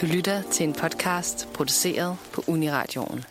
Du lytter til en podcast produceret på Uniradioen.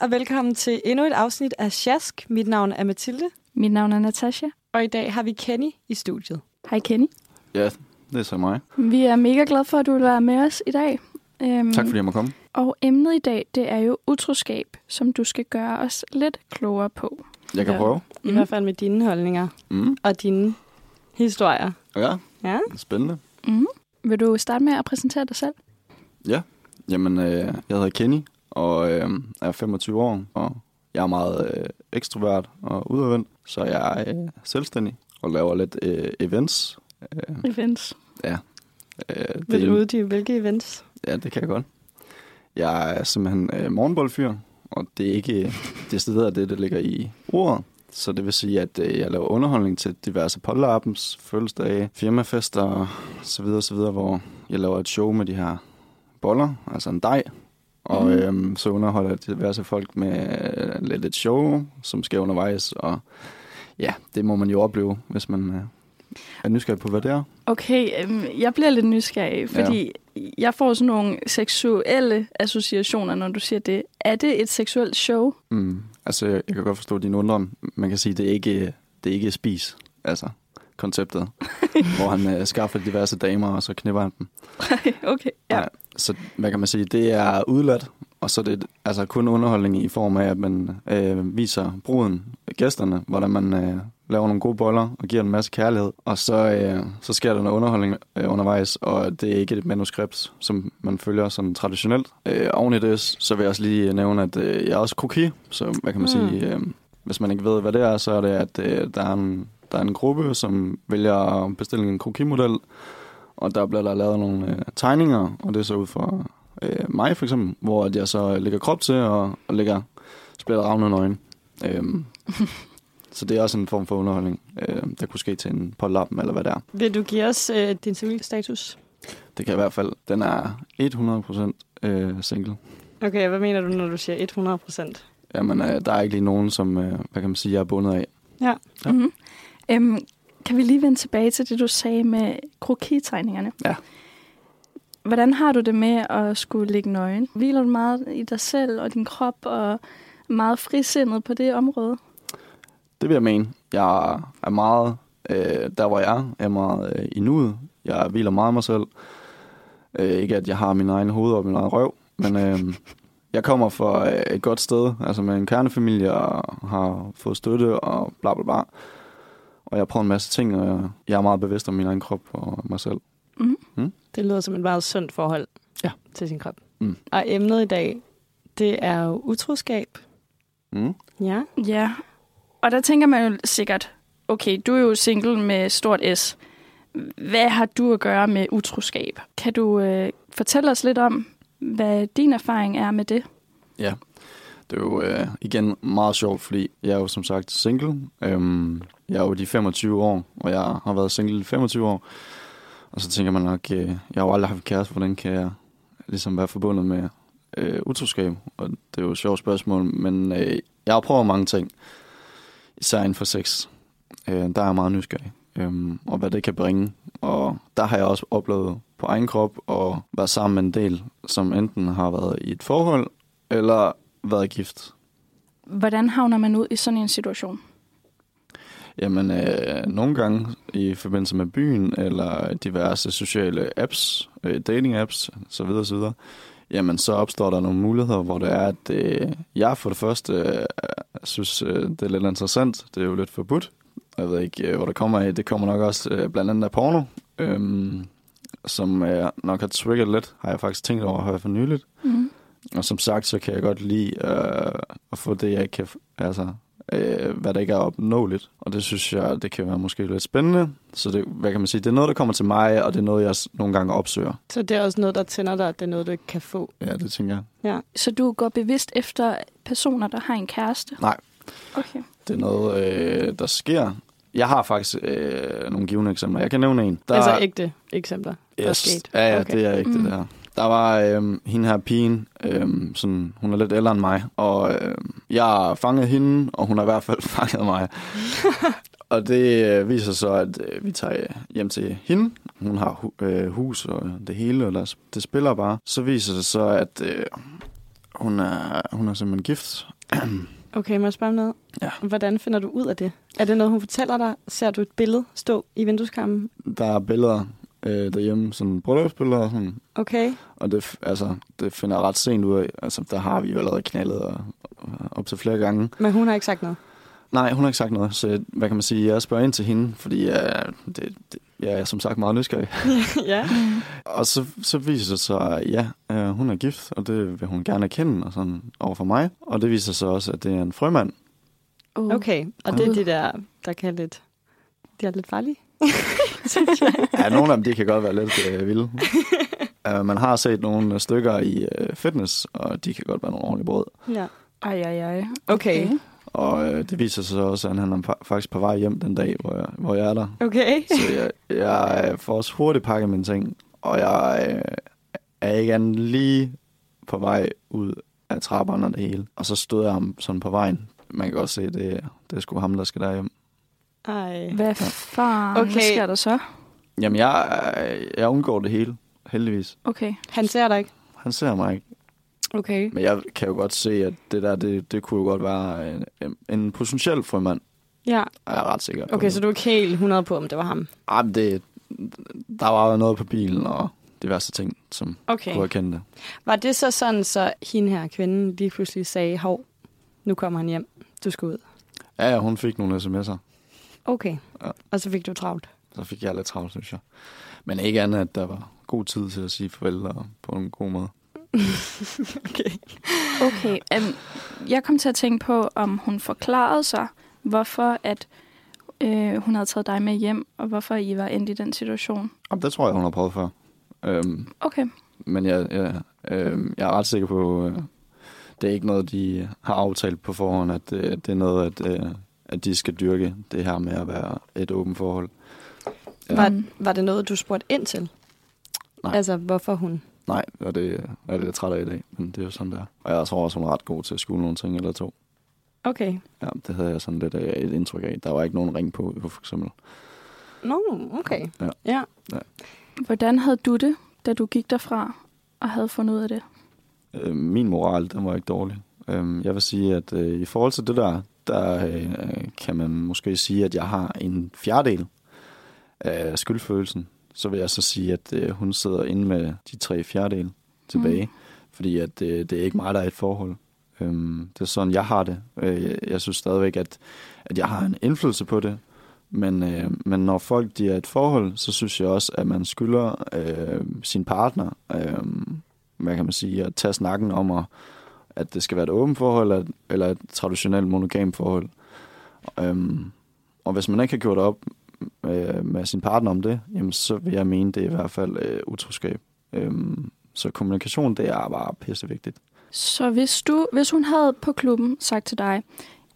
Og velkommen til endnu et afsnit af Sjask. Mit navn er Mathilde, Mit navn er Natasha. og i dag har vi Kenny i studiet. Hej Kenny. Ja, det er så mig. Vi er mega glade for, at du vil være med os i dag. Øhm, Tak fordi jeg må komme. Og emnet i dag, det er jo utroskab, som du skal gøre os lidt klogere på. Jeg kan Ja. prøve. I Mm. hvert fald med dine holdninger Mm. og dine historier. Ja, Ja, spændende. Mm. Vil du starte med at præsentere dig selv? Jamen, øh, jeg hedder Kenny, og øh, er 25 år, og jeg er meget øh, ekstrovert og udadvendt, så jeg er øh, selvstændig og laver lidt øh, events. Øh, Events. øh, vil du det, uddybe, hvilke events? ja, det kan jeg godt. Jeg er simpelthen øh, morgenboldfyr, og det er ikke det sted af det, der ligger i ordet. Så det vil sige, at øh, jeg laver underholdning til diverse polterappens, fødselsdage, firmafester og så videre, så videre, hvor jeg laver et show med de her boller, altså en dej. Og Mhm. øhm, så underholder jeg diverse folk med øh, lidt et show, som sker undervejs. Og ja, det må man jo opleve, hvis man øh, er nysgerrig på, hvad det er. Okay, øhm, jeg bliver lidt nysgerrig, fordi ja. jeg får sådan nogle seksuelle associationer, når du siger det. Er det et seksuelt show? Mm. Altså, jeg, jeg kan godt forstå din undren. Man kan sige, det er ikke, det er ikke spis, altså konceptet, hvor han øh, skaffer diverse damer, og så knipper han dem. okay, ja. Nej, så hvad kan man sige, det er udladt, og så er det altså kun underholdning i form af, at man øh, viser bruden, gæsterne, hvordan man øh, laver nogle gode boller og giver en masse kærlighed. Og så, øh, så sker der noget underholdning øh, undervejs, og det er ikke et manuskript, som man følger sådan traditionelt. Øh, oven i det, så vil jeg også lige nævne, at øh, jeg er også koki, så hvad kan man Mm. sige, øh, hvis man ikke ved, hvad det er, så er det, at øh, der, er en, der er en gruppe, som vælger at bestille en krokimodel, og der bliver der lavet nogle øh, tegninger, og det er så ud fra øh, mig for eksempel, hvor at jeg så lægger krop til og, og lægger spiller ravne nøgen. Øhm, så det er også en form for underholdning, øh, der kunne ske til en pålappen eller hvad det er. Vil du give os øh, din civilstatus? Det kan i hvert fald, den er 100% øh, single. Okay, hvad mener du, når du siger 100 procent? Jamen, øh, der er ikke lige nogen, som, øh, hvad kan man sige, jeg er bundet af. Ja. Ja. Mm-hmm. Øhm, kan vi lige vende tilbage til det, du sagde med krokitegningerne? Ja. Hvordan har du det med at skulle ligge nøgen? Hviler du meget i dig selv og din krop og meget frisindet på det område? Det vil jeg mene. Jeg er meget, øh, der hvor jeg er, jeg er meget øh, i nuet. Jeg hviler meget af mig selv. Øh, ikke at jeg har min egen hoved og min egen røv, men øh, jeg kommer fra øh, et godt sted, altså med en kernefamilie og har fået støtte og bla bla bla. Og jeg prøver en masse ting, og jeg, jeg er meget bevidst om min egen krop og mig selv. Mm. Det lyder som et meget sundt forhold Ja. til sin krop. Mm. Og emnet i dag, det er jo utroskab. Mm. Ja. Ja, og der tænker man jo sikkert, okay, du er jo single med stort S. Hvad har du at gøre med utroskab? Kan du øh, fortælle os lidt om, hvad din erfaring er med det? Ja, det er jo øh, igen meget sjovt, fordi jeg er jo som sagt single. Øhm, jeg er jo de 25 år, og jeg har været single i 25 år. Og så tænker man nok, øh, jeg har jo aldrig haft kæreste, hvordan kan jeg ligesom være forbundet med øh, utroskab? Og det er jo et sjovt spørgsmål, men øh, jeg har prøvet mange ting, især inden for sex. Øh, der er jeg meget nysgerrig, øh, og hvad det kan bringe. Og der har jeg også oplevet på egen krop at være sammen med en del, som enten har været i et forhold, eller været gift. Hvordan havner man ud i sådan en situation? Jamen, øh, nogle gange i forbindelse med byen, eller diverse sociale apps, øh, dating-apps, så videre, så videre, jamen, så opstår der nogle muligheder, hvor det er, at øh, jeg for det første øh, synes, øh, det er lidt interessant. Det er jo lidt forbudt. Jeg ved ikke, øh, hvor det kommer af. Det kommer nok også øh, blandt andet af porno, øh, som øh, nok har trigget lidt, har jeg faktisk tænkt over her for nyligt. Mm. Og som sagt, så kan jeg godt lide øh, at få det, jeg ikke kan, altså, øh, hvad der ikke er opnåeligt. Og det synes jeg, det kan være måske lidt spændende. Så det, hvad kan man sige, det er noget, der kommer til mig, og det er noget, jeg nogle gange opsøger. Så det er også noget, der tænder dig, at det er noget, du ikke kan få. Ja, det tænker jeg. Ja. Så du går bevidst efter personer, der har en kæreste? Nej. Okay. det er noget, øh, der sker. Jeg har faktisk øh, nogle givende eksempler. Jeg kan nævne en. Der... Altså ægte eksempler, der er yes. sket. Ja, ja, Okay. det er ægte, mm. det her. Der var øh, hende her pigen, øh, sådan, hun er lidt ældre end mig, og øh, jeg fanget hende, og hun har i hvert fald fanget mig. og det øh, viser så, at øh, vi tager hjem til hende. Hun har hu- øh, hus og det hele, og det spiller bare. Så viser det så, at øh, hun, er, hun er simpelthen gift. Okay, må jeg spørge om noget? Ja. Hvordan finder du ud af det? Er det noget, hun fortæller dig? Ser du et billede stå i vindueskarmen? Der er billeder øh, derhjemme, sådan bryllupsbilleder og sådan. Okay. Og det, altså, det finder jeg ret sent ud af. Altså, der har vi jo allerede knaldet og, og, op til flere gange. Men hun har ikke sagt noget? Nej, hun har ikke sagt noget, så hvad kan man sige, jeg spørger ind til hende, fordi jeg, det, det, jeg er som sagt meget nysgerrig. ja. Og så, så viser det sig, at ja, øh, hun er gift, og det vil hun gerne erkende og sådan, over for mig. Og det viser sig også, at det er en frømand. Oh. Okay, og det er de der, der kan lidt... De er lidt farlige. Ja, nogle af dem, de kan godt være lidt øh, vilde. uh, man har set nogle stykker i øh, fitness, og de kan godt være nogle ordentlige brød. Ja. Ej, ej, ej. Okay. Og øh, det viser sig så også, at han er fa- faktisk på vej hjem den dag, hvor jeg, hvor jeg er der. Okay. Så jeg, jeg får også hurtigt pakket mine ting, og jeg øh, er ikke andet lige på vej ud af trapperne og det hele. Og så stod jeg ham sådan på vejen. Man kan godt se, det, det er sgu ham, der skal derhjem. Ej. Hvad far? Okay. Hvad sker der så? Jamen, jeg, jeg undgår det hele, heldigvis. Okay. Han ser dig ikke? Han ser mig ikke. Okay. Men jeg kan jo godt se, at det der, det, det kunne jo godt være en, en potentiel frømand. Ja. Er jeg ret sikker på. Okay, så du er ikke helt 100 på, om det var ham? Ej, men det, der var jo noget på bilen og diverse ting, som Okay. kunne erkende det. Var det så sådan, så hende her kvinden lige pludselig sagde, hov, nu kommer han hjem, du skal ud? Ja, ja, hun fik nogle sms'er. Okay. Ja. Og så fik du travlt? Så fik jeg lidt travlt, synes jeg. Men ikke andet, at der var god tid til at sige farvel og på en god måde. Okay. Okay. Um, jeg kom til at tænke på, om hun forklarede sig, hvorfor at øh, hun havde taget dig med hjem, og hvorfor I var endt i den situation. Og det tror jeg, hun har prøvet før. Øhm, Okay. men jeg, jeg, øhm, jeg er ret sikker på, øh, det er ikke noget, de har aftalt på forhånd, at øh, det er noget, at, øh, at de skal dyrke det her med at være et åbent forhold. Ja. Var, var det noget, du spurgte ind til? Nej. Altså, hvorfor hun? Nej, og det er lidt træt af i dag, men det er jo sådan, der. Og jeg tror også, hun er ret god til at skule nogle ting eller to. Okay. Ja, det havde jeg sådan lidt af et indtryk af. Der var ikke nogen ring på, for eksempel. Nå, okay. Ja. ja. Hvordan havde du det, da du gik derfra og havde fundet ud af det? Øh, min moral, den var ikke dårlig. Øh, jeg vil sige, at øh, i forhold til det der, der øh, kan man måske sige, at jeg har en fjerdedel af skyldfølelsen. Så vil jeg så sige, at øh, hun sidder inde med de tre fjerdedel tilbage. Mm. Fordi at øh, det er ikke mig, der er et forhold. Øhm, det er sådan, jeg har det. Øh, jeg- jeg synes stadigvæk, at, at jeg har en indflydelse på det. Men, øh, men når folk de er et forhold, så synes jeg også, at man skylder øh, sin partner, øh, hvad kan man sige, at tage snakken om, at, at det skal være et åbent forhold, eller et traditionelt monogam forhold. Øhm, og hvis man ikke har gjort op øh, med sin partner om det, jamen, så vil jeg mene, det er i hvert fald øh, utroskab. Øhm, så kommunikation, det er bare pissevigtigt. Så hvis, du, hvis hun havde på klubben sagt til dig,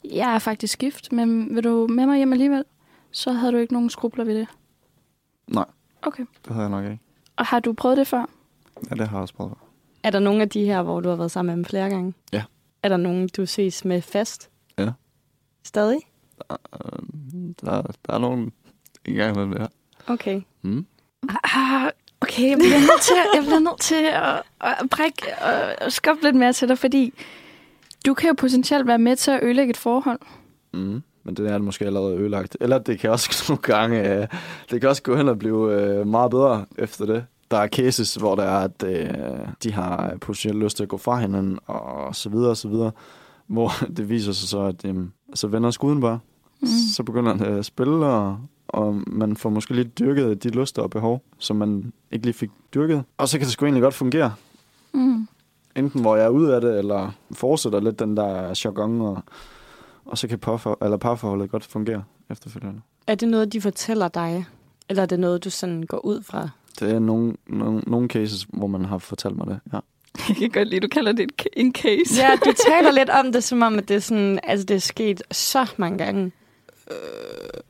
jeg er faktisk gift, men vil du med mig hjem alligevel? Så havde du ikke nogen skrubler ved det. Nej. Okay. Det havde jeg nok ikke. Og har du prøvet det før? Ja, det har jeg også prøvet. Er der nogle af de her, hvor du har været sammen med dem flere gange? Ja. Er der nogen, du ses med fast? Ja. Stadig? Øh, Der, der er nogen en gang med det her. Okay. Mm. Ah, okay, jeg bliver nødt til, jeg bliver nødt til at, at brække og skubbe lidt mere til dig, fordi du kan jo potentielt være med til at ødelægge et forhold. Mm. Men det er det måske allerede ødelagt. Eller det kan også nogle gange, øh, det kan også gå hen og blive øh, meget bedre efter det. Der er cases, hvor der er, at øh, de har potentielt lyst til at gå fra hinanden, og så videre og så videre. Hvor det viser sig så, at øh, så vender skuden bare. Mm. Så begynder han at spille, og, og man får måske lidt dyrket de lyster og behov, som man ikke lige fik dyrket. Og så kan det sgu egentlig godt fungere. Mm. Enten hvor jeg er ude af det, eller fortsætter lidt den der jargon, og, og så kan parfor, eller parforholdet godt fungere efterfølgende. Er det noget, de fortæller dig? Eller er det noget, du sådan går ud fra? Det er nogle, nogle, nogle cases, hvor man har fortalt mig det, ja. Jeg kan godt lide, du kalder det et- en case. Ja, du taler lidt om det, som om at det er, sådan, altså, det er sket så mange gange.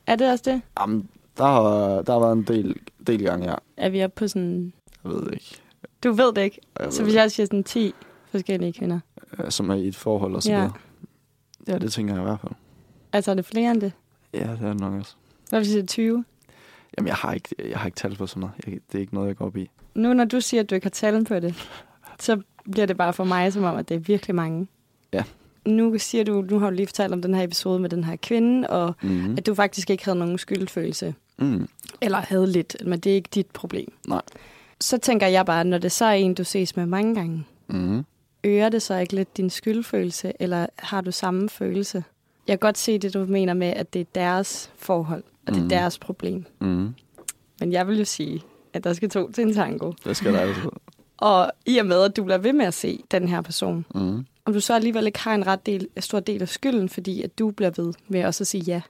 Er det også det? Jamen, der har, der har været en del, del gange, ja. Er vi oppe på sådan... Jeg ved ikke. Du ved det ikke. Jeg Så hvis jeg siger sådan 10 forskellige kvinder. Som er i et forhold og så Ja. videre. Ja, det tænker jeg i hvert fald. Altså er det flere end det? Ja, det er det nok også. Hvad hvis jeg siger 20? Jamen, jeg har ikke, jeg har ikke talt på sådan noget. Jeg, det er ikke noget, jeg går op i. Nu når du siger, at du ikke har talt på det, så bliver det bare for mig som om, at det er virkelig mange. Ja. Nu siger du, nu har du lige fortalt om den her episode med den her kvinde, og Mm. at du faktisk ikke havde nogen skyldfølelse. Mm. Eller havde lidt, men det er ikke dit problem. Nej. Så tænker jeg bare, når det så er en, du ses med mange gange, Mm. øger det så ikke lidt din skyldfølelse, eller har du samme følelse? Jeg kan godt se det, du mener med, at det er deres forhold, og det er Mhm. deres problem. Mm. Men jeg vil jo sige, at der skal to til en tango. Det skal der altid. Og i og med, at du bliver ved med at se den her person, Mm. om du så alligevel ikke har en ret del, stor del af skylden, fordi at du bliver ved med også at sige ja.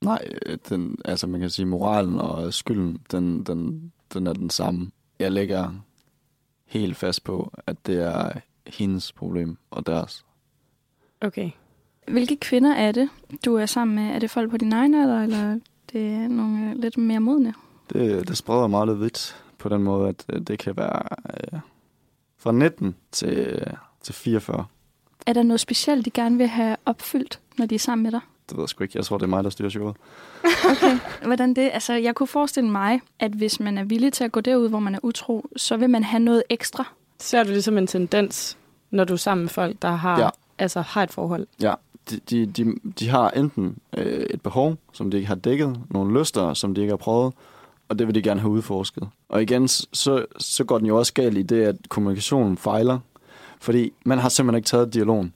Nej, øh, den, altså man kan sige, moralen og skylden, den, den, den er den samme. Jeg lægger helt fast på, at det er hendes problem og deres. Okay. Hvilke kvinder er det, du er sammen med? Er det folk på din egen alder, eller det er nogle øh, lidt mere modne? Det, det spreder meget lidt vidt på den måde, at øh, det kan være øh, fra 19 til, til 44. Er der noget specielt, de gerne vil have opfyldt, når de er sammen med dig? Det ved jeg sgu ikke. Jeg tror, det er mig, der styrer showet. Okay. Hvordan det? Altså, jeg kunne forestille mig, at hvis man er villig til at gå derud, hvor man er utro, så vil man have noget ekstra. Ser du det som en tendens, når du er sammen med folk, der har, Ja. altså, har et forhold? Ja, de, de, de, de har enten øh, et behov, som de ikke har dækket, nogle lyster, som de ikke har prøvet, og det vil de gerne have udforsket. Og igen, så, så går den jo også galt i det, at kommunikationen fejler, fordi man har simpelthen ikke taget dialogen.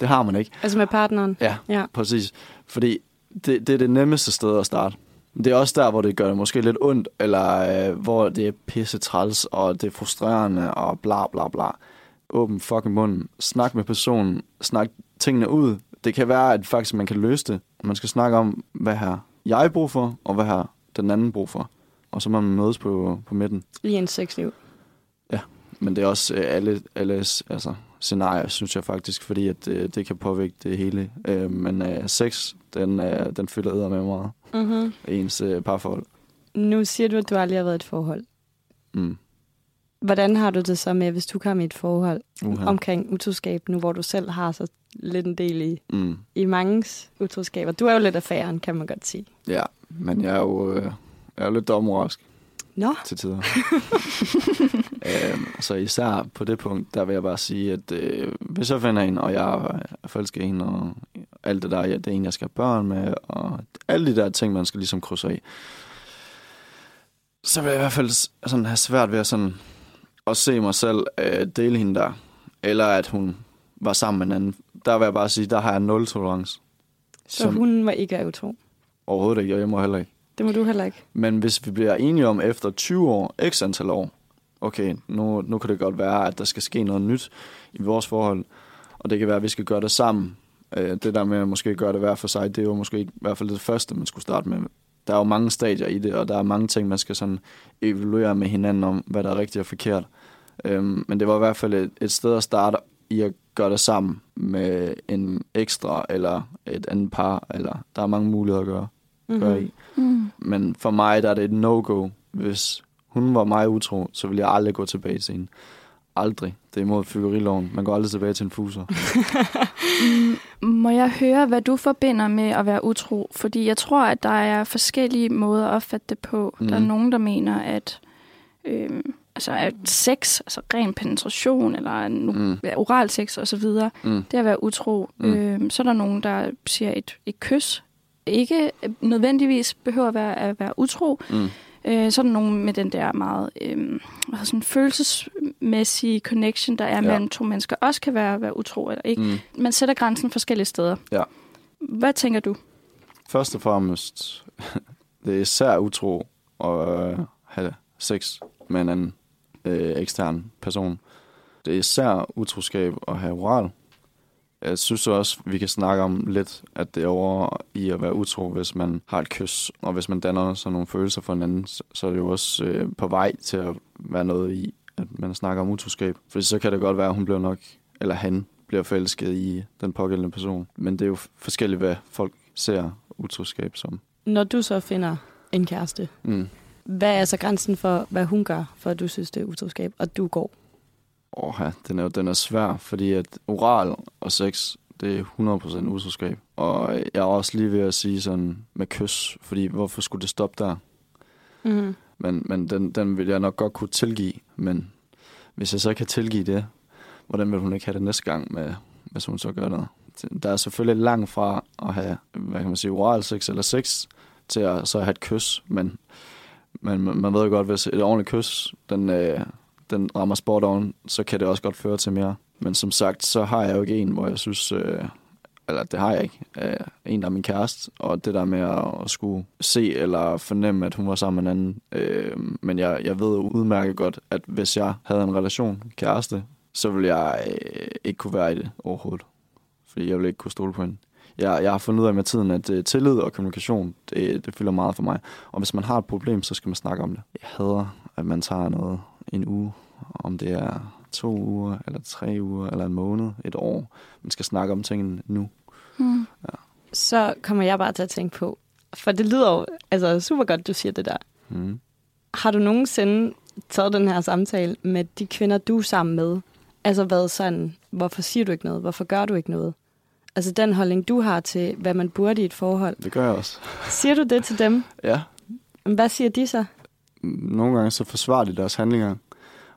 Det har man ikke. Altså med partneren? Ja, Ja. præcis. Fordi det, det er det nemmeste sted at starte. Det er også der, hvor det gør det måske lidt ondt, eller øh, hvor det er pisse træls, og det er frustrerende, og bla bla bla. Åbn fucking munden. Snak med personen. Snak tingene ud. Det kan være, at faktisk man kan løse det. Man skal snakke om, hvad har jeg brug for, og hvad har den anden brug for. Og så må man mødes på, på midten. I en sexliv? Men det er også øh, alle, alles altså, scenarier, synes jeg faktisk, fordi at, øh, det kan påvirke det hele. Øh, men øh, sex, den, øh, den fylder æder med meget. Mm-hmm. Ens øh, parforhold. Nu siger du, at du aldrig har været i et forhold. Mm. Hvordan har du det så med, hvis du kommer i et forhold Uh-huh. omkring utroskab, nu hvor du selv har så lidt en del i, Mm. i mangens utroskaber? Du er jo lidt affæren, kan man godt sige. Ja, men jeg er jo, øh, jeg er jo lidt domrask Nå, til tider. øhm, så især på det punkt, der vil jeg bare sige, at øh, hvis jeg finder en, og jeg er forelsket en, og alt det der, ja, det er en, jeg skal have børn med, og alle de der ting, man skal ligesom krydse af, så vil jeg i hvert fald sådan have svært ved at, sådan, at se mig selv øh, dele hende der, eller at hun var sammen med en anden. Der vil jeg bare sige, der har jeg nul tolerance. så Som- hun var ikke utro. Overhovedet ikke, og jeg må heller ikke. Det må du heller ikke. Men hvis vi bliver enige om efter 20 år, x antal år, okay, nu, nu kan det godt være, at der skal ske noget nyt i vores forhold, og det kan være, at vi skal gøre det sammen. Øh, Det der med at måske gøre det hver for sig, det er jo måske ikke, i hvert fald det første, man skulle starte med. Der er jo mange stadier i det, og der er mange ting, man skal sådan evaluere med hinanden om, hvad der er rigtigt og forkert. Øhm, Men det var i hvert fald et, et sted at starte i at gøre det sammen med en ekstra eller et andet par, eller der er mange muligheder at gøre, gøre i. Mm. Men for mig der er det et no-go. Hvis hun var mig utro, så ville jeg aldrig gå tilbage til hende. Aldrig. Det er imod fyggeriloven. Man går aldrig tilbage til en fuser. Må jeg høre, hvad du forbinder med at være utro? Fordi jeg tror, at der er forskellige måder at opfatte det på. Mm. Der er Mhm. nogen, der mener, at, øh, altså, at sex, altså ren penetration, eller nu, Mm. oral sex osv., Mm. det at være utro. Mm. Øh, så er der nogen, der siger, et, et kys ikke nødvendigvis behøver at være, at være utro. Mm. Øh, så er der nogen med den der meget øh, altså sådan følelsesmæssige connection, der er Ja. ja. mellem to mennesker, også kan være, være utro eller ikke. Mm. Man sætter grænsen forskellige steder. Ja. Hvad tænker du? Først og fremmest, det er især utro at øh, have sex med en anden øh, ekstern person. Det er især utroskab at have oral. Jeg synes også, vi kan snakke om lidt, at det er over i at være utro, hvis man har et kys, og hvis man danner sådan nogle følelser for hinanden, så så er det jo også øh, på vej til at være noget i at man snakker om utroskab. For så kan det godt være, at hun bliver nok, eller han bliver forelsket i den pågældende person. Men det er jo forskelligt, hvad folk ser utroskab som. Når du så finder en kæreste, Mm. Hvad er så grænsen for, hvad hun gør, for at du synes, det er utroskab, og du går? Åh, ja, den er, den er svær, fordi at oral og sex, det er 100% utroskab. Og jeg er også lige ved at sige sådan med kys, fordi hvorfor skulle det stoppe der? Mm. Men, men den, den vil jeg nok godt kunne tilgive. Men hvis jeg så kan tilgive det, hvordan vil hun ikke have det næste gang, med, hvis hun så gør noget? Der er selvfølgelig langt fra at have, hvad kan man sige, oral sex eller sex, til at så have et kys. Men, men man man ved jo godt, hvis et ordentligt kys, den, øh, den rammer spot on, så kan det også godt føre til mere. Men som sagt, så har jeg jo ikke en, hvor jeg synes, øh, eller det har jeg ikke, øh, en der er min kæreste, og det der med at, at skulle se eller fornemme, at hun var sammen med en anden. Øh, men jeg, jeg ved udmærket godt, at hvis jeg havde en relation, kæreste, så ville jeg øh, ikke kunne være i det overhovedet. Fordi jeg ville ikke kunne stole på hende. Jeg, jeg har fundet ud af med tiden, at øh, tillid og kommunikation, det, det fylder meget for mig. Og hvis man har et problem, så skal man snakke om det. Jeg hader, at man tager noget en uge, om det er to uger, eller tre uger, eller en måned, et år. Man skal snakke om tingene nu. Mm. Så kommer jeg bare til at tænke på, for det lyder jo altså, super godt, du siger det der. Mm. Har du nogensinde taget den her samtale med de kvinder, du er sammen med? Altså været sådan, hvorfor siger du ikke noget? Hvorfor gør du ikke noget? Altså den holdning, du har til, hvad man burde i et forhold. Det gør jeg også. Siger du det til dem? Ja, Hvad siger de så? nogle gange så forsvarer de deres handlinger,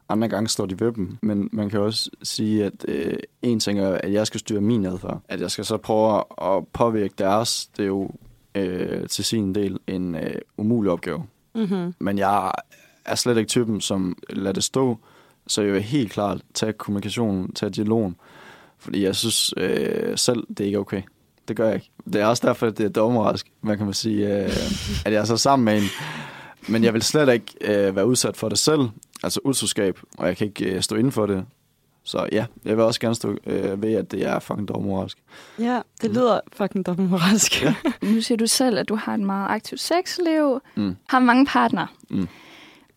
andre gange står de ved dem. Men man kan også sige, at øh, en ting er, at jeg skal styre min adfærd. At jeg skal så prøve at påvirke deres, det er jo øh, til sin del en øh, umulig opgave. Mm-hmm. Men jeg er slet ikke typen, som lader det stå, så jeg vil helt klart tage kommunikationen, tage dialogen. Fordi jeg synes øh, selv, det er ikke okay. Det gør jeg ikke. Det er også derfor, at det er dommerrask, man kan man sige, øh, at jeg er så sammen med en. Men jeg vil slet ikke øh, være udsat for det selv, altså utroskab, og jeg kan ikke øh, stå inden for det. Så ja, jeg vil også gerne stå øh, ved, at det er fucking dommerrask. Ja, det lyder fucking dobbeltmoralsk. Ja. Nu siger du selv, at du har et meget aktivt sexliv, Mm. har mange partnere. Mm.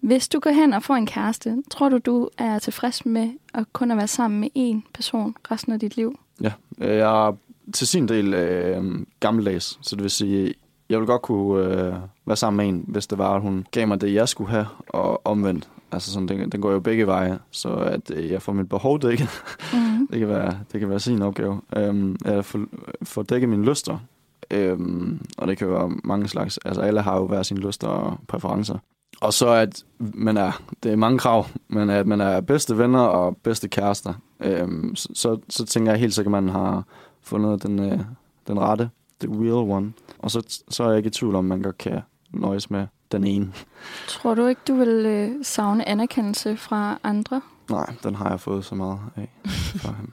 Hvis du går hen og får en kæreste, tror du, du er tilfreds med at kun at være sammen med én person resten af dit liv? Ja, øh, jeg er til sin del øh, gammeldags, så det vil sige, jeg vil godt kunne øh, være sammen med en, hvis det var, at hun gav mig det, jeg skulle have, og omvendt. Altså sådan, den, den går jo begge veje, så at øh, jeg får mit behov dækket. Mm. det, kan være, det kan være sin opgave. Øhm, jeg får, får dækket mine lyster, øhm, og det kan være mange slags. Altså alle har jo hver sine lyster og præferencer. Og så at man er, det er mange krav, men at man er bedste venner og bedste kærester, øhm, så, så, så tænker jeg helt sikkert, at man har fundet den, øh, den rette, the real one. Og så, så er jeg ikke i tvivl om, man godt kan nøjes med den ene. Tror du ikke, du vil øh, savne anerkendelse fra andre? Nej, den har jeg fået så meget af fra ham.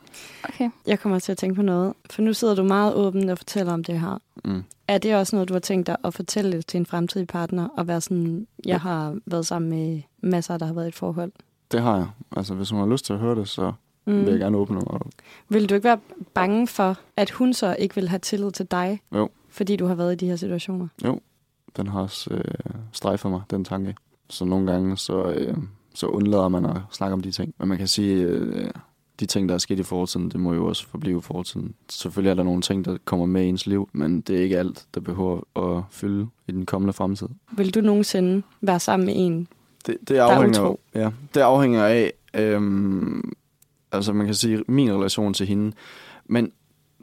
Okay. Jeg kommer til at tænke på noget, for nu sidder du meget åben og fortæller om det her. Mm. Er det også noget, du har tænkt dig at fortælle det til en fremtidig partner, og være sådan, jeg har været sammen med masser, der har været i et forhold? Det har jeg. Altså, hvis hun har lyst til at høre det, så mm. vil jeg gerne åbne mig op. Vil du ikke være bange for, at hun så ikke vil have tillid til dig, Jo. fordi du har været i de her situationer? Den har også øh, strejfet mig, den tanke. Så nogle gange, så, øh, så undlader man at snakke om de ting. Men man kan sige, øh, de ting, der er sket i fortiden, det må jo også forblive i fortiden. Selvfølgelig er der nogle ting, der kommer med i ens liv, men det er ikke alt, der behøver at fylde i den kommende fremtid. Vil du nogensinde være sammen med en? Det, det er afhænger, utro. ja, det afhænger af, øhm, altså man kan sige, min relation til hende. Men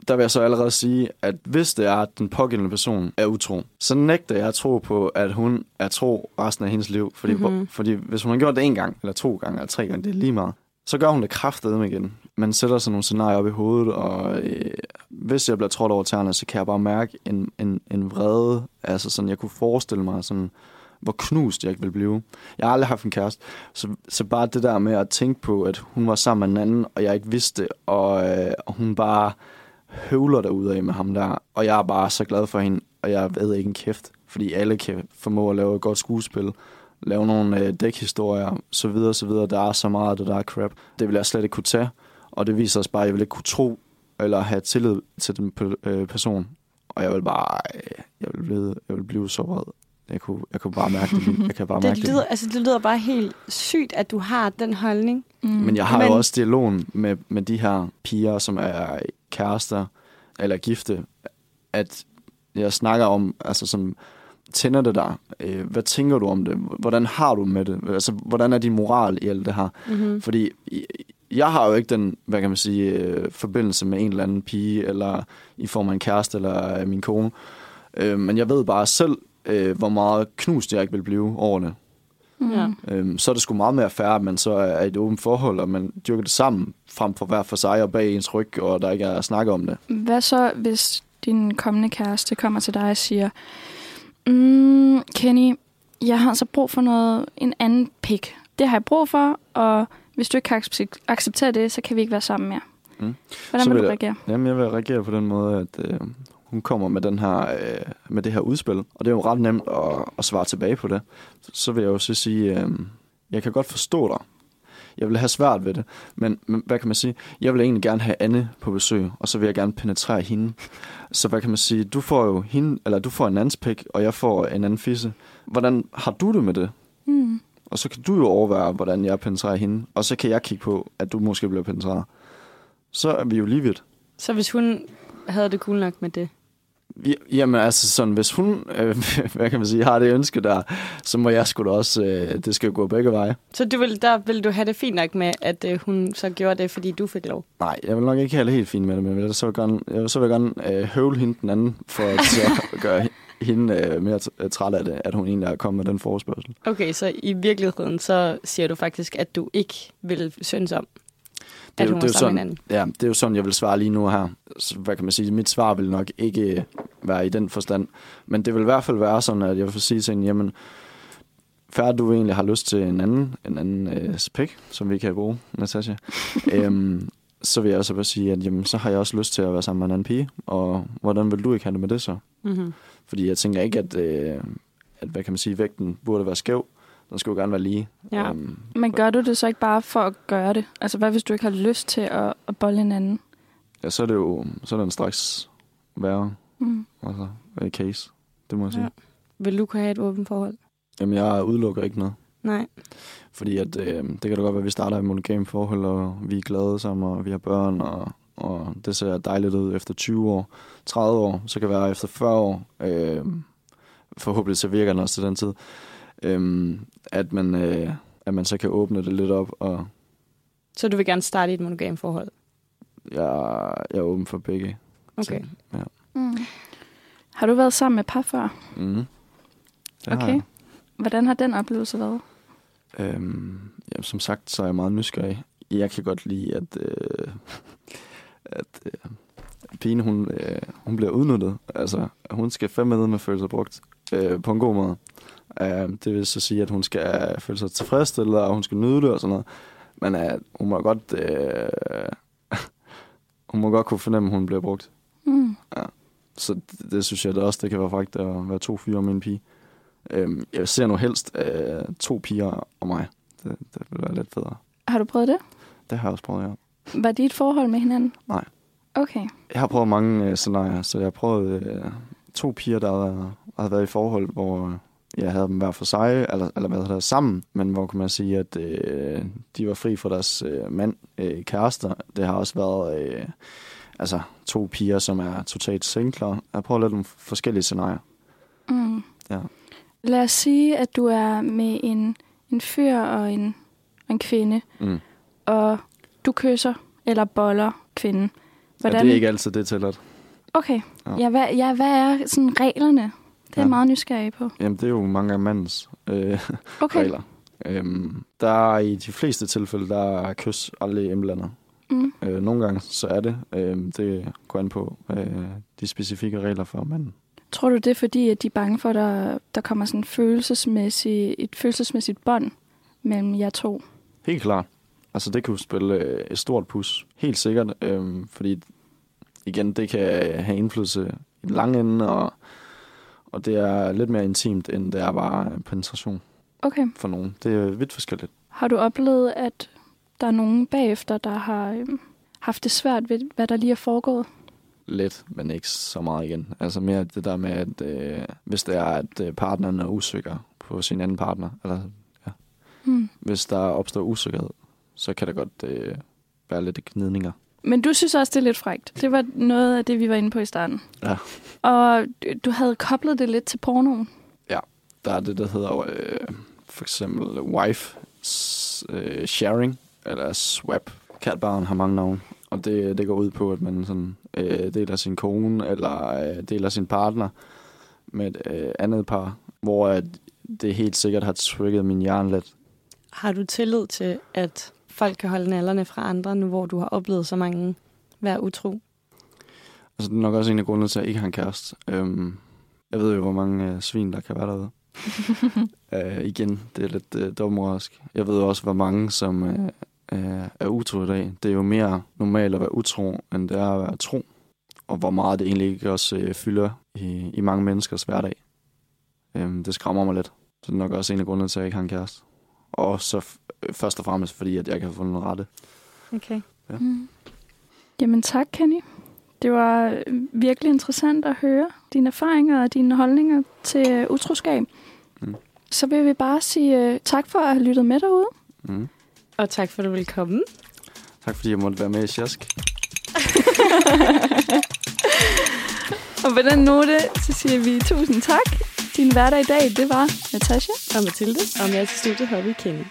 der vil jeg så allerede sige, at hvis det er, at den pågældende person er utro, så nægter jeg at tro på, at hun er tro resten af hendes liv. Fordi, Mhm. mm-hmm. fordi hvis hun har gjort det en gang, eller to gange, eller tre gange, det er lige meget, så gør hun det kraftedeme igen. Man sætter sig nogle scenarier op i hovedet, og øh, hvis jeg bliver trådt over tæerne, så kan jeg bare mærke en, en, en vrede. Altså sådan, jeg kunne forestille mig sådan, hvor knust jeg ikke vil blive. Jeg har aldrig haft en kæreste, så, så bare det der med at tænke på, at hun var sammen med en anden, og jeg ikke vidste og, øh, og hun bare høvler derude af med ham der, og jeg er bare så glad for hende, og jeg ved ikke en kæft, fordi alle kan formå at lave et godt skuespil, lave nogle øh, dækhistorier, så videre, så videre. Der er så meget af det der er crap. Det vil jeg slet ikke kunne tage, og det viser os bare, at jeg vil ikke kunne tro, eller have tillid til den øh, person, og jeg vil bare, øh, jeg vil blive, jeg vil blive så vred. Jeg kunne, jeg kunne bare mærke det. Jeg kan bare mærke Det lyder, altså, det lyder bare helt sygt, at du har den holdning. Mm. Men jeg har Men- jo også dialogen med, med de her piger, som er kærester eller gifte, at jeg snakker om, altså som, tænder det dig? Øh, hvad tænker du om det? Hvordan har du med det? Altså, hvordan er din moral i alt det her? Mm-hmm. Fordi jeg har jo ikke den, hvad kan man sige, øh, forbindelse med en eller anden pige, eller i form af en kæreste, eller øh, min kone. Øh, men jeg ved bare selv, øh, hvor meget knust jeg ikke vil blive over det. Mm. Ja. Øhm, så er det sgu meget mere fair, at man så er i et åbent forhold, og man dyrker det sammen, frem for hver for sig og bag ens ryg, og der ikke er snak om det. Hvad så, hvis din kommende kæreste kommer til dig og siger, mm, Kenny, jeg har altså brug for noget, en anden pik. Det har jeg brug for, og hvis du ikke kan accep- acceptere det, så kan vi ikke være sammen mere. Mm. Hvordan Så vil vil du jeg- reagere? Jamen, jeg vil reagere på den måde, at øh, hun kommer med, den her, øh, med det her udspil, og det er jo ret nemt at, at svare tilbage på det. Så vil jeg jo så sige, øh, jeg kan godt forstå dig. Jeg vil have svært ved det, men, men hvad kan man sige? Jeg vil egentlig gerne have Anne på besøg, og så vil jeg gerne penetrere hende. Så hvad kan man sige? Du får jo hende, eller du får en andens pik, og jeg får en anden fisse. Hvordan har du det med det? Mm. Og så kan du jo overveje, hvordan jeg penetrerer hende. Og så kan jeg kigge på, at du måske bliver penetreret. Så er vi jo lige vidt. Så hvis hun havde det cool nok med det. Ja, Jamen altså sådan, hvis hun, øh, hvad kan man sige, har det ønske der, så må jeg sgu da også, øh, det skal jo gå begge veje. Så du vil, der vil du have det fint nok med, at øh, hun så gjorde det, fordi du fik lov? Nej, jeg vil nok ikke have det helt fint med det, men jeg vil så gerne, jeg vil så vil jeg gerne øh, høvle hende den anden, for at så gøre hende øh, mere øh, træt af det, at hun egentlig er kommet med den forespørgsel. Okay, så i virkeligheden, så siger du faktisk, at du ikke vil synes om, at er jo- hun det er sådan- en anden. Ja, det er jo sådan, jeg vil svare lige nu her. Så, hvad kan man sige? Mit svar vil nok ikke være i den forstand. Men det vil i hvert fald være sådan, at jeg vil sige til hende, jamen, færdig du egentlig har lyst til en anden, en anden øh, spæk, som vi kan bruge, Natasha, øhm, så vil jeg også bare sige, at jamen, så har jeg også lyst til at være sammen med en anden pige. Og hvordan vil du ikke have det med det så? Mm-hmm. Fordi jeg tænker ikke, at, øh, at hvad kan man sige, vægten burde være skæv. Den skulle jo gerne være lige. Ja. Øhm, Men gør du det så ikke bare for at gøre det? Altså, hvad hvis du ikke har lyst til at, at bolle en anden? ja, så er det jo så er den straks værre. Mm. Altså, case. Det må jeg sige. Ja. Vil du kunne have et åbent forhold? Jamen, jeg udelukker ikke noget. Nej. Fordi at, øh, det kan da godt være, at vi starter i et monogame forhold, og vi er glade sammen, og vi har børn, og, og det ser dejligt ud efter 20 år, 30 år, så kan det være efter 40 år, øh, forhåbentlig så virker den også til den tid, øh, at, man, øh, at man så kan åbne det lidt op, og Så du vil gerne starte i et monogam forhold? jeg, jeg er åben for begge. Okay. ting. Ja. Mm. Har du været sammen med par før? Mm. Det Okay. Hvordan har den oplevelse været? Øhm, jamen, som sagt, så er jeg meget nysgerrig. Jeg kan godt lide, at, øh, at øh, pigen, hun, øh, hun bliver udnyttet. Altså, hun skal fandme ned med føle sig brugt øh, på en god måde. Øh, det vil så sige, at hun skal føle sig tilfredsstillet, og hun skal nyde det og sådan noget. Men øh, hun må godt... Øh, hun må godt kunne fornemme, at hun bliver brugt. Mm. Så det, det synes jeg da også, det kan være faktisk at være to fyre med en pige. Øhm, jeg ser nu helst øh, to piger og mig. Det, det vil være lidt federe. Har du prøvet det? Det har jeg også prøvet, ja. Var det et forhold med hinanden? Nej. Okay. Jeg har prøvet mange øh, scenarier, så jeg har prøvet øh, to piger, der havde, havde været i forhold, hvor øh, jeg havde dem hver for sig, eller, eller hvad hedder det, sammen, men hvor kan man sige, at øh, de var fri fra deres øh, mand, øh, kærester. Det har også været øh, altså, to piger, som er totalt singler. Jeg har prøvet lidt nogle forskellige scenarier. Mm. Ja. Lad os sige, at du er med en, en fyr og en, en kvinde, Mm. og du kysser eller boller kvinden. Ja, det er ikke altid det tilladt. Okay. Ja. Ja. Hvad, ja, hvad er sådan reglerne? Det er Ja. meget nysgerrig på. Jamen, det er jo mange af mandens øh, Okay. regler. Øhm, der er i de fleste tilfælde, der er kys aldrig indblandet. Mm. Øh, nogle gange så er det. Øh, det går an på øh, de specifikke regler for manden. Tror du det er fordi, at de er bange for, at der, der kommer sådan følelsesmæssig, et følelsesmæssigt bånd mellem jer to? Helt klart. Altså, det kan jo spille øh, et stort pus. Helt sikkert. Øh, fordi, igen, det kan have indflydelse i den lange ende, og, og det er lidt mere intimt, end det er bare penetration Okay. for nogen. Det er vidt forskelligt. Har du oplevet, at der er nogen bagefter, der har øhm, haft det svært ved, hvad der lige er foregået? lidt, men ikke så meget igen. Altså mere det der med, at øh, hvis det er, at øh, partneren er usikker på sin anden partner, eller ja, Mm. hvis der opstår usikkerhed, så kan der godt øh, være lidt gnidninger. Men du synes også, det er lidt frægt. Det var noget af det, vi var inde på i starten. Ja. Og du- havde koblet det lidt til pornoen. Der er det, der hedder øh, for eksempel wife øh, sharing, eller swap. Katbaren har mange navne, og det, det går ud på, at man sådan, øh, deler sin kone, eller øh, deler sin partner med et øh, andet par, hvor at det helt sikkert har trigget min hjerne lidt. Har du tillid til, at folk kan holde nallerne fra andre, nu hvor du har oplevet så mange være utro? Altså, det er nok også en af grundene til, at jeg ikke har en kæreste. Øhm, jeg ved jo, hvor mange øh, svin, der kan være derude. øh, igen, det er lidt øh, dummersk. Jeg ved også, hvor mange, som øh, øh, er utro i dag. Det er jo mere normalt at være utro, end det er at være tro. Og hvor meget det egentlig ikke også øh, fylder i, i mange menneskers hverdag. Øhm, det skræmmer mig lidt. Så det er nok også en af grundene til, at jeg ikke har en kæreste. Og så øh, først og fremmest, fordi at jeg kan fundet noget rette. Okay. Ja. Mm. Jamen tak, Kenny. Det var øh, virkelig interessant at høre dine erfaringer og dine holdninger til øh, utroskab. Mm. Så vil vi bare sige øh, tak for at have lyttet med derude. Mm. Og tak for, at du ville komme. Tak fordi jeg måtte være med i Sjask. Og på den note, så siger vi tusind tak. Din hverdag i dag, det var Natasha. Og Mathilde. Og med til studiet havde vi Kenny.